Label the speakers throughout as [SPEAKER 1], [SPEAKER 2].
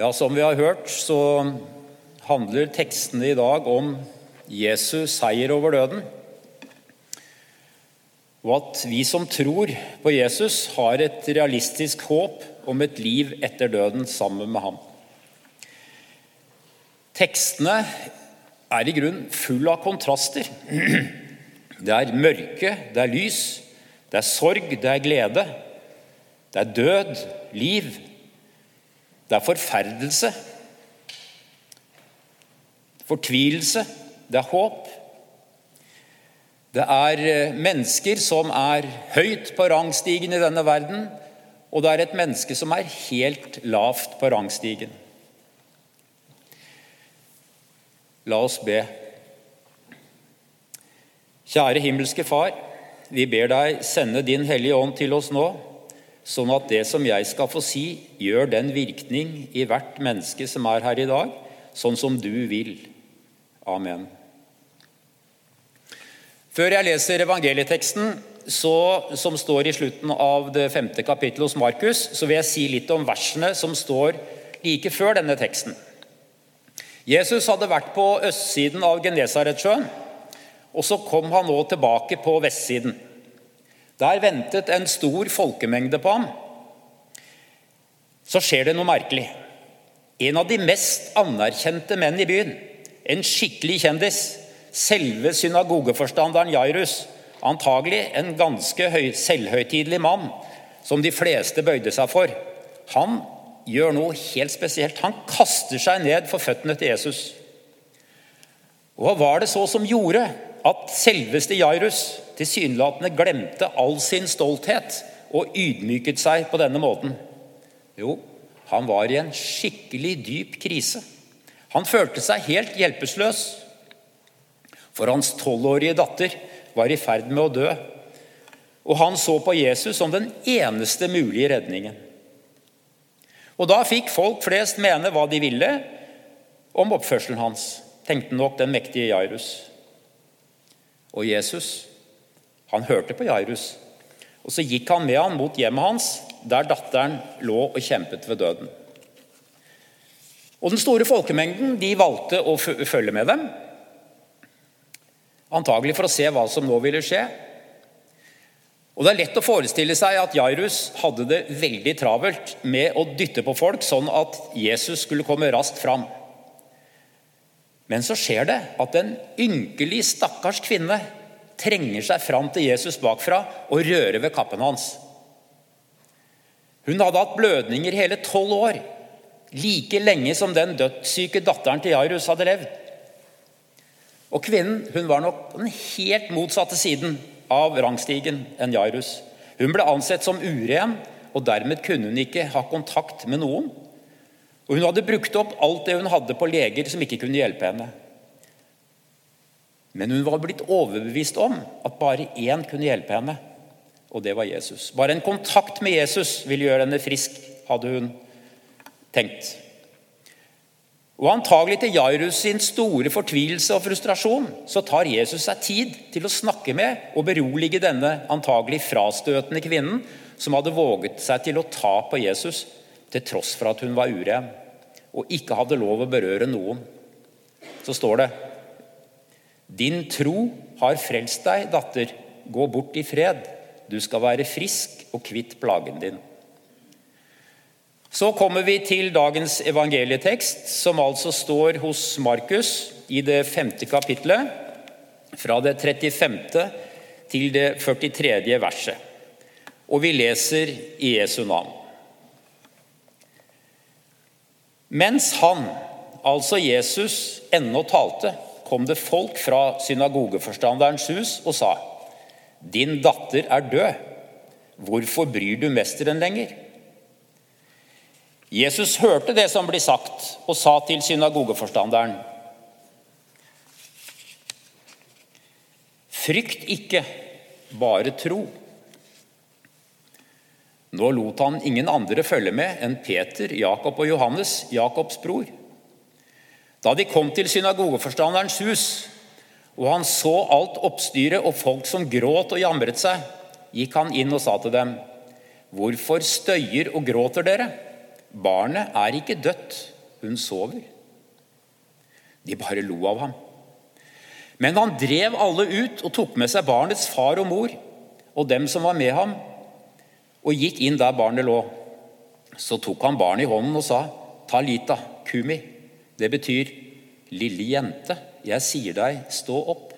[SPEAKER 1] Ja, Som vi har hørt, så handler tekstene i dag om Jesus seier over døden. Og at vi som tror på Jesus, har et realistisk håp om et liv etter døden sammen med ham. Tekstene er i grunnen full av kontraster. Det er mørke, det er lys, det er sorg, det er glede. Det er død, liv. Det er forferdelse. Fortvilelse. Det er håp. Det er eh, mennesker som er høyt på rangstigen i denne verden, og det er et menneske som er helt lavt på rangstigen. La oss be. Kjære himmelske Far. Vi ber deg sende Din Hellige Ånd til oss nå, sånn at det som jeg skal få si, gjør den virkning i hvert menneske som er her i dag, sånn som du vil. Amen. Før jeg leser evangelieteksten, så, som står i slutten av det femte kapittelet hos Markus, så vil jeg si litt om versene som står like før denne teksten. Jesus hadde vært på østsiden av Genesaretsjøen, og så kom han nå tilbake på vestsiden. Der ventet en stor folkemengde på ham. Så skjer det noe merkelig. En av de mest anerkjente menn i byen, en skikkelig kjendis, selve synagogeforstanderen Jairus, antagelig en ganske selvhøytidelig mann som de fleste bøyde seg for, han gjør noe helt spesielt. Han kaster seg ned for føttene til Jesus. Og Hva var det så som gjorde at selveste Jairus tilsynelatende glemte all sin stolthet og ydmyket seg på denne måten? Jo, han var i en skikkelig dyp krise. Han følte seg helt hjelpeløs. For hans tolvårige datter var i ferd med å dø. Og han så på Jesus som den eneste mulige redningen. Og Da fikk folk flest mene hva de ville om oppførselen hans, tenkte nok den mektige Jairus. Og Jesus, han hørte på Jairus, og så gikk han med ham mot hjemmet hans, der datteren lå og kjempet ved døden. Og Den store folkemengden de valgte å følge med dem, antagelig for å se hva som nå ville skje. Og Det er lett å forestille seg at Jairus hadde det veldig travelt med å dytte på folk, sånn at Jesus skulle komme raskt fram. Men så skjer det at en ynkelig, stakkars kvinne trenger seg fram til Jesus bakfra og rører ved kappen hans. Hun hadde hatt blødninger hele tolv år, like lenge som den dødssyke datteren til Jairus hadde levd. Og Kvinnen hun var nok på den helt motsatte siden av rangstigen enn Jairus. Hun ble ansett som uren, og dermed kunne hun ikke ha kontakt med noen. Og Hun hadde brukt opp alt det hun hadde på leger som ikke kunne hjelpe henne. Men hun var blitt overbevist om at bare én kunne hjelpe henne, og det var Jesus. Bare en kontakt med Jesus ville gjøre henne frisk, hadde hun tenkt. Og antagelig til Jairus sin store fortvilelse og frustrasjon så tar Jesus seg tid til å snakke med og berolige denne antagelig frastøtende kvinnen som hadde våget seg til å ta på Jesus til tross for at hun var uren og ikke hadde lov å berøre noen. Så står det Din tro har frelst deg, datter. Gå bort i fred. Du skal være frisk og kvitt plagen din. Så kommer vi til dagens evangelietekst, som altså står hos Markus i det femte kapitlet, fra det 35. til det 43. verset. Og vi leser i Jesu navn. Mens han, altså Jesus, ennå talte, kom det folk fra synagogeforstanderens hus og sa:" Din datter er død. Hvorfor bryr du mesteren lenger? Jesus hørte det som ble sagt, og sa til synagogeforstanderen.: Frykt ikke, bare tro. Nå lot han ingen andre følge med enn Peter, Jakob og Johannes, Jakobs bror. Da de kom til synagogeforstanderens hus, og han så alt oppstyret og folk som gråt og jamret seg, gikk han inn og sa til dem.: Hvorfor støyer og gråter dere? barnet er ikke dødt, hun sover. De bare lo av ham. Men han drev alle ut og tok med seg barnets far og mor og dem som var med ham, og gikk inn der barnet lå. Så tok han barnet i hånden og sa, Talita kumi. Det betyr, lille jente, jeg sier deg, stå opp.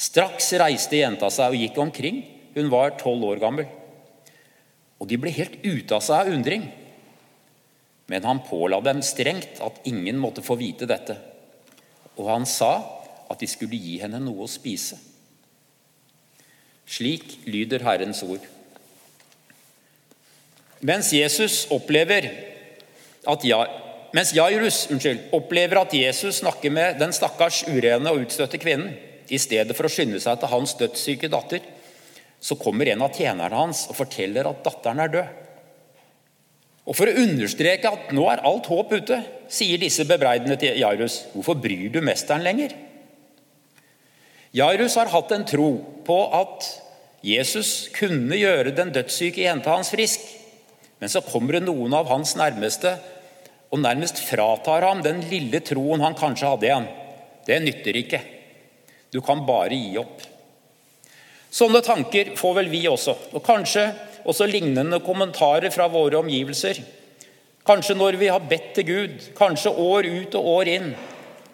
[SPEAKER 1] Straks reiste jenta seg og gikk omkring. Hun var tolv år gammel. Og de ble helt ute av seg av undring. Men han påla dem strengt at ingen måtte få vite dette. Og han sa at de skulle gi henne noe å spise. Slik lyder Herrens ord. Mens Jesus opplever at ja, mens Jairus unnskyld, opplever at Jesus snakker med den stakkars urene og utstøtte kvinnen, i stedet for å skynde seg til hans dødssyke datter, så kommer en av tjenerne hans og forteller at datteren er død. Og For å understreke at nå er alt håp ute, sier disse bebreidende til Jairus, hvorfor bryr du mesteren lenger? Jairus har hatt en tro på at Jesus kunne gjøre den dødssyke jenta hans frisk. Men så kommer det noen av hans nærmeste og nærmest fratar ham den lille troen han kanskje hadde igjen. Det nytter ikke. Du kan bare gi opp. Sånne tanker får vel vi også, og kanskje også lignende kommentarer fra våre omgivelser. Kanskje når vi har bedt til Gud, kanskje år ut og år inn,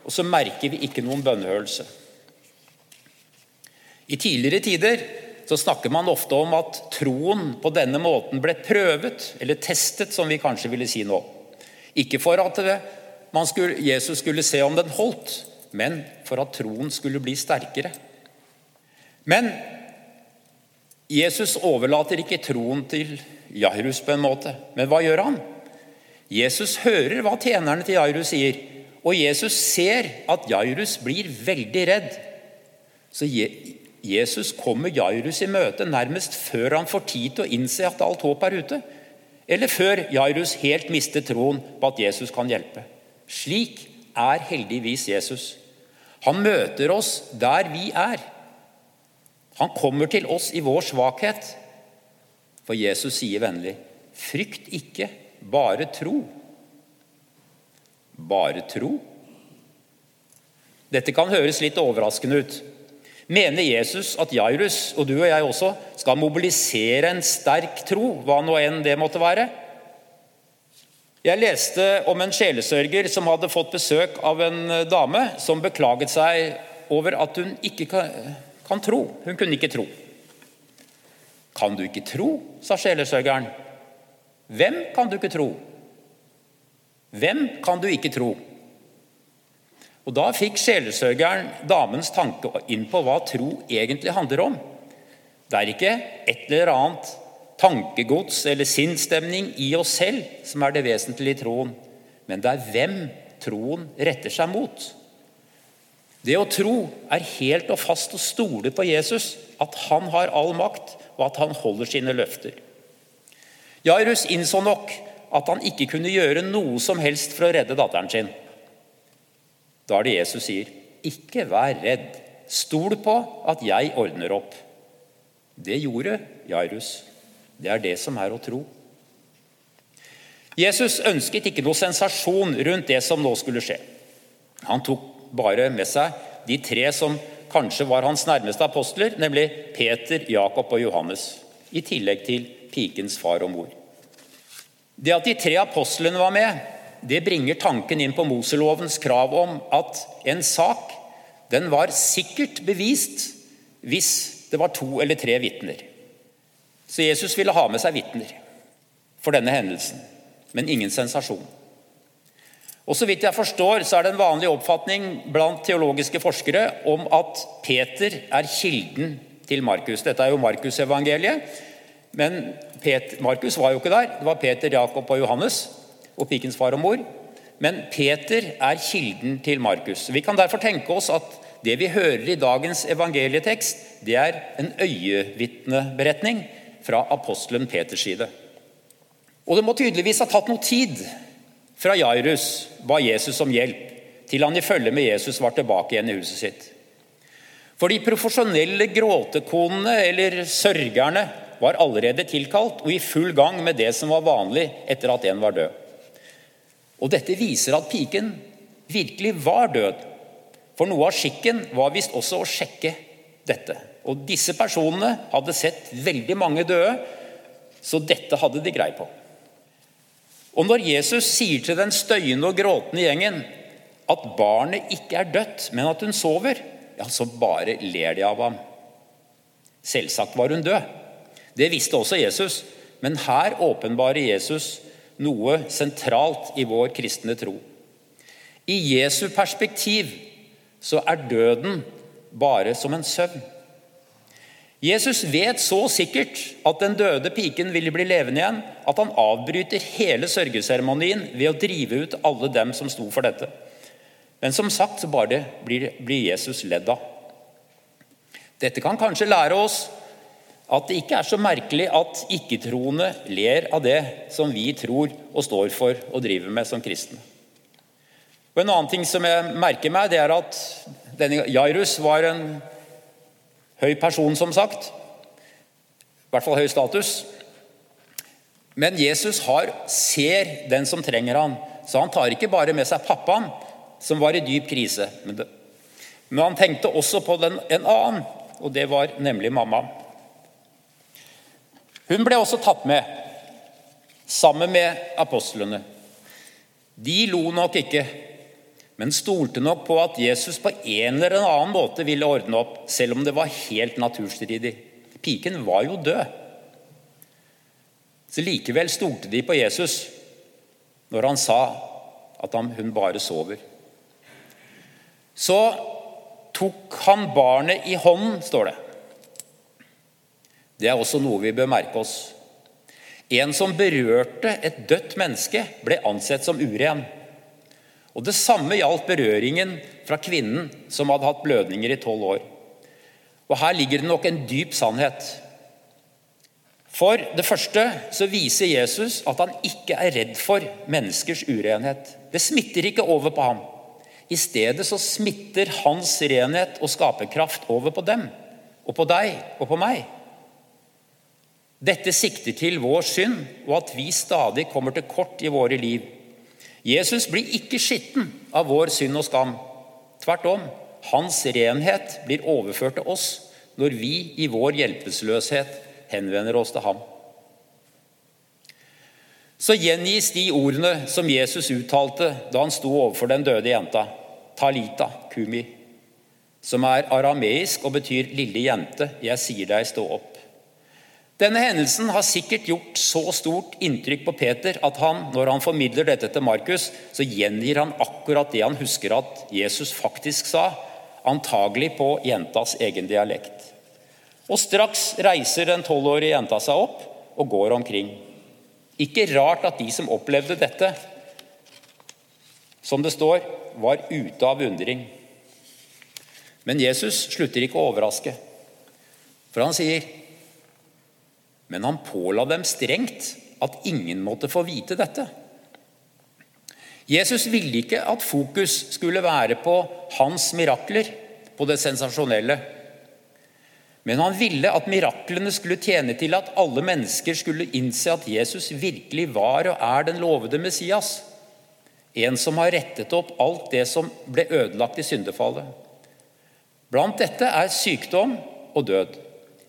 [SPEAKER 1] og så merker vi ikke noen bønnehørelse. I tidligere tider så snakker man ofte om at troen på denne måten ble prøvet, eller testet, som vi kanskje ville si nå. Ikke for at skulle, Jesus skulle se om den holdt, men for at troen skulle bli sterkere. Men Jesus overlater ikke troen til Jairus på en måte. Men hva gjør han? Jesus hører hva tjenerne til Jairus sier, og Jesus ser at Jairus blir veldig redd. Så Jesus kommer Jairus i møte nærmest før han får tid til å innse at alt håp er ute, eller før Jairus helt mistet troen på at Jesus kan hjelpe. Slik er heldigvis Jesus. Han møter oss der vi er. Han kommer til oss i vår svakhet. For Jesus sier vennlig, 'Frykt ikke, bare tro'. Bare tro? Dette kan høres litt overraskende ut. Mener Jesus at Jairus, og du og jeg også, skal mobilisere en sterk tro, hva nå enn det måtte være? Jeg leste om en sjelesørger som hadde fått besøk av en dame som beklaget seg over at hun ikke kan, kan tro. Hun kunne ikke tro. Kan du ikke tro? sa sjelesørgeren. Hvem kan du ikke tro? Hvem kan du ikke tro? Og Da fikk sjelesørgeren damens tanke inn på hva tro egentlig handler om. Det er ikke et eller annet tankegods eller sinnsstemning i oss selv som er det vesentlige i troen, men det er hvem troen retter seg mot. Det å tro er helt og fast å stole på Jesus, at han har all makt, og at han holder sine løfter. Jairus innså nok at han ikke kunne gjøre noe som helst for å redde datteren sin. Da er det Jesus sier, 'Ikke vær redd. Stol på at jeg ordner opp.' Det gjorde Jairus. Det er det som er å tro. Jesus ønsket ikke noe sensasjon rundt det som nå skulle skje. Han tok bare med seg de tre som kanskje var hans nærmeste apostler, nemlig Peter, Jakob og Johannes, i tillegg til pikens far og mor. Det at de tre apostlene var med, det bringer tanken inn på Moselovens krav om at en sak den var sikkert bevist hvis det var to eller tre vitner. Så Jesus ville ha med seg vitner for denne hendelsen, men ingen sensasjon. Og Så vidt jeg forstår, så er det en vanlig oppfatning blant teologiske forskere om at Peter er kilden til Markus. Dette er jo Markusevangeliet, men Markus var jo ikke der. Det var Peter, Jakob og Johannes og pikens far og mor. Men Peter er kilden til Markus. Vi kan derfor tenke oss at det vi hører i dagens evangelietekst, det er en øyevitneberetning fra apostelen Peters side. Og det må tydeligvis ha tatt noe tid fra Jairus ba Jesus om hjelp, til han i følge med Jesus var tilbake igjen i huset sitt. For de profesjonelle gråtekonene eller sørgerne var allerede tilkalt og i full gang med det som var vanlig etter at en var død. Og dette viser at piken virkelig var død. For noe av skikken var visst også å sjekke dette. Og disse personene hadde sett veldig mange døde, så dette hadde de greie på. Og når Jesus sier til den støyende og gråtende gjengen at barnet ikke er dødt, men at hun sover, ja, så bare ler de av ham. Selvsagt var hun død. Det visste også Jesus, men her åpenbarer Jesus noe sentralt i vår kristne tro. I Jesu perspektiv så er døden bare som en søvn. Jesus vet så sikkert at den døde piken ville bli levende igjen, at han avbryter hele sørgeseremonien ved å drive ut alle dem som sto for dette. Men som sagt så bare blir, blir Jesus ledd av. Dette kan kanskje lære oss at det ikke er så merkelig at ikke-troende ler av det som vi tror og står for og driver med som kristne. Og En annen ting som jeg merker meg, det er at denne Jairus var en høy person, som sagt. I hvert fall høy status. Men Jesus har, ser den som trenger han, så han tar ikke bare med seg pappaen, som var i dyp krise. Men, han tenkte også på den, en annen, og det var nemlig mamma. Hun ble også tatt med, sammen med apostlene. De lo nok ikke, men stolte nok på at Jesus på en eller annen måte ville ordne opp, selv om det var helt naturstridig. Piken var jo død. Så Likevel stolte de på Jesus når han sa at hun bare sover. Så tok han barnet i hånden, står det. Det er også noe vi bør merke oss. En som berørte et dødt menneske, ble ansett som uren. Og Det samme gjaldt berøringen fra kvinnen som hadde hatt blødninger i tolv år. Og Her ligger det nok en dyp sannhet. For det første så viser Jesus at han ikke er redd for menneskers urenhet. Det smitter ikke over på ham. I stedet så smitter hans renhet og skaperkraft over på dem, og på deg og på meg. Dette sikter til vår synd og at vi stadig kommer til kort i våre liv. Jesus blir ikke skitten av vår synd og skam. Tvert om, hans renhet blir overført til oss når vi i vår hjelpeløshet henvender oss til ham. Så gjengis de ordene som Jesus uttalte da han sto overfor den døde jenta, Talita kumi, som er arameisk og betyr 'lille jente, jeg sier deg, stå opp'. Denne hendelsen har sikkert gjort så stort inntrykk på Peter at han, når han formidler dette til Markus, så gjengir han akkurat det han husker at Jesus faktisk sa, antagelig på jentas egen dialekt. Og Straks reiser den tolvårige jenta seg opp og går omkring. Ikke rart at de som opplevde dette, som det står, var ute av undring. Men Jesus slutter ikke å overraske, for han sier men han påla dem strengt at ingen måtte få vite dette. Jesus ville ikke at fokus skulle være på hans mirakler, på det sensasjonelle. Men han ville at miraklene skulle tjene til at alle mennesker skulle innse at Jesus virkelig var og er den lovede Messias. En som har rettet opp alt det som ble ødelagt i syndefallet. Blant dette er sykdom og død.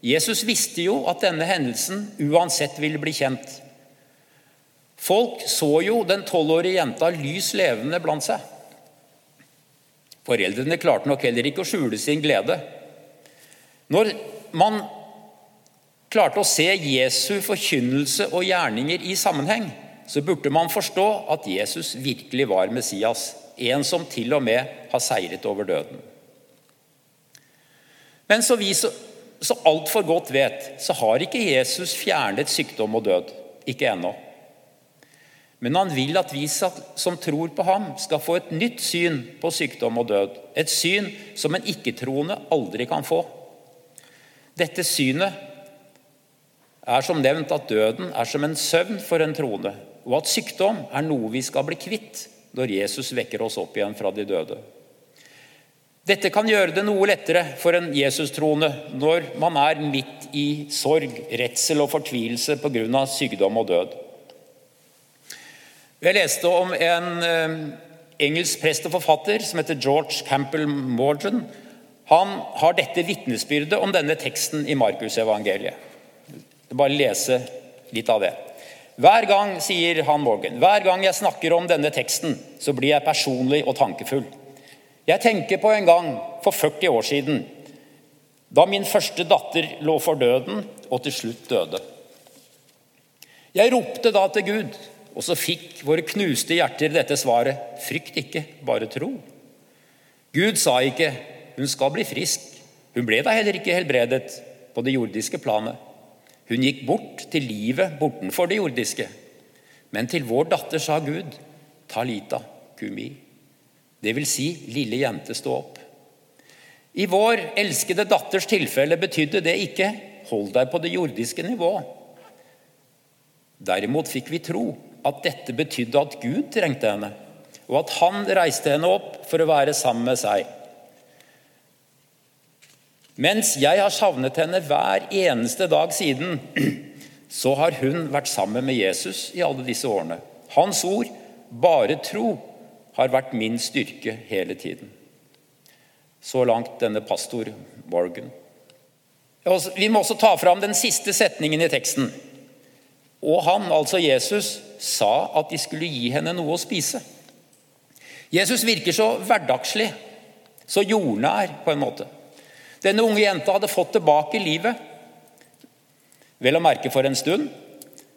[SPEAKER 1] Jesus visste jo at denne hendelsen uansett ville bli kjent. Folk så jo den tolvårige jenta lys levende blant seg. Foreldrene klarte nok heller ikke å skjule sin glede. Når man klarte å se Jesu forkynnelse og gjerninger i sammenheng, så burde man forstå at Jesus virkelig var Messias, en som til og med har seiret over døden. Men så så altfor godt vet, så har ikke Jesus fjernet sykdom og død. Ikke ennå. Men han vil at vi som tror på ham, skal få et nytt syn på sykdom og død. Et syn som en ikke-troende aldri kan få. Dette synet er som nevnt at døden er som en søvn for en troende, og at sykdom er noe vi skal bli kvitt når Jesus vekker oss opp igjen fra de døde. Dette kan gjøre det noe lettere for en Jesus-troende når man er midt i sorg, redsel og fortvilelse pga. sykdom og død. Jeg leste om en eh, engelsk prest og forfatter som heter George Campbell Morgan. Han har dette vitnesbyrdet om denne teksten i Markusevangeliet. Bare lese litt av det. Hver gang, sier han Morgan, hver gang jeg snakker om denne teksten, så blir jeg personlig og tankefull. Jeg tenker på en gang for 40 år siden, da min første datter lå for døden og til slutt døde. Jeg ropte da til Gud, og så fikk våre knuste hjerter dette svaret frykt ikke, bare tro. Gud sa ikke hun skal bli frisk. Hun ble da heller ikke helbredet på det jordiske planet. Hun gikk bort til livet bortenfor det jordiske. Men til vår datter sa Gud, Talita kumi. Det vil si, lille jente, stå opp. I vår elskede datters tilfelle betydde det ikke 'hold deg på det jordiske nivå'. Derimot fikk vi tro at dette betydde at Gud trengte henne, og at han reiste henne opp for å være sammen med seg. Mens jeg har savnet henne hver eneste dag siden, så har hun vært sammen med Jesus i alle disse årene. Hans ord, bare tro, har vært min styrke hele tiden. Så langt denne pastor Morgan. Vi må også ta fram den siste setningen i teksten. Og han, altså Jesus, sa at de skulle gi henne noe å spise. Jesus virker så hverdagslig, så jordnær på en måte. Denne unge jenta hadde fått tilbake livet, vel å merke for en stund.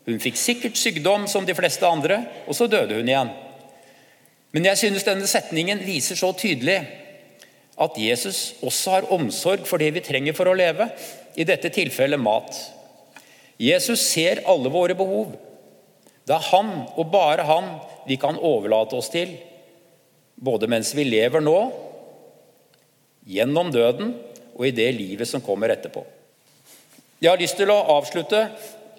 [SPEAKER 1] Hun fikk sikkert sykdom som de fleste andre, og så døde hun igjen. Men jeg synes denne setningen viser så tydelig at Jesus også har omsorg for det vi trenger for å leve, i dette tilfellet mat. Jesus ser alle våre behov. Det er han, og bare han, vi kan overlate oss til, både mens vi lever nå, gjennom døden og i det livet som kommer etterpå. Jeg har lyst til å avslutte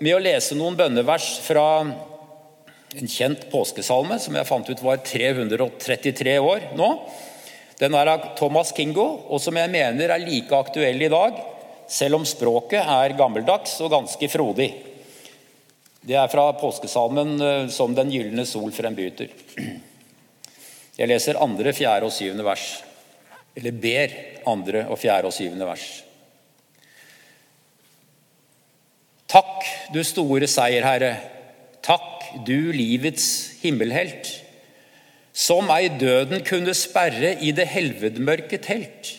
[SPEAKER 1] med å lese noen bønnevers fra en kjent påskesalme som jeg fant ut var 333 år nå. Den er av Thomas Kingo, og som jeg mener er like aktuell i dag, selv om språket er gammeldags og ganske frodig. Det er fra påskesalmen eh, 'Som den gylne sol frembyter'. Jeg leser andre, fjerde og syvende vers eller ber andre og fjerde og syvende vers. Takk, du store seierherre. Takk, du livets himmelhelt. Som ei døden kunne sperre i det helvedmørke telt.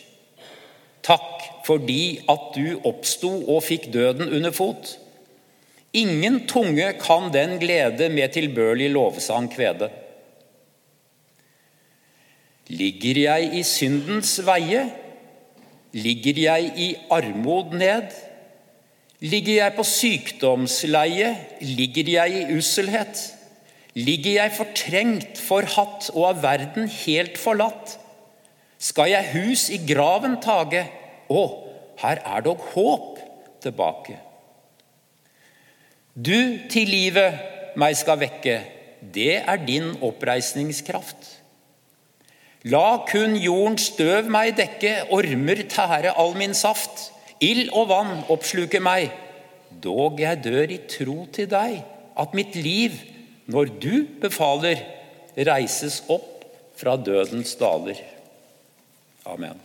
[SPEAKER 1] Takk fordi at du oppsto og fikk døden under fot. Ingen tunge kan den glede med tilbørlig lovsang kvede. Ligger jeg i syndens veie? Ligger jeg i armod ned? Ligger jeg på sykdomsleie? Ligger jeg i usselhet? Ligger jeg fortrengt, forhatt og av verden helt forlatt? Skal jeg hus i graven tage? Å, her er dog håp tilbake. Du til livet meg skal vekke, det er din oppreisningskraft. La kun jordens støv meg dekke, ormer tære all min saft. Ild og vann oppsluker meg. Dog jeg dør i tro til deg, at mitt liv, når du befaler, reises opp fra dødens daler. Amen.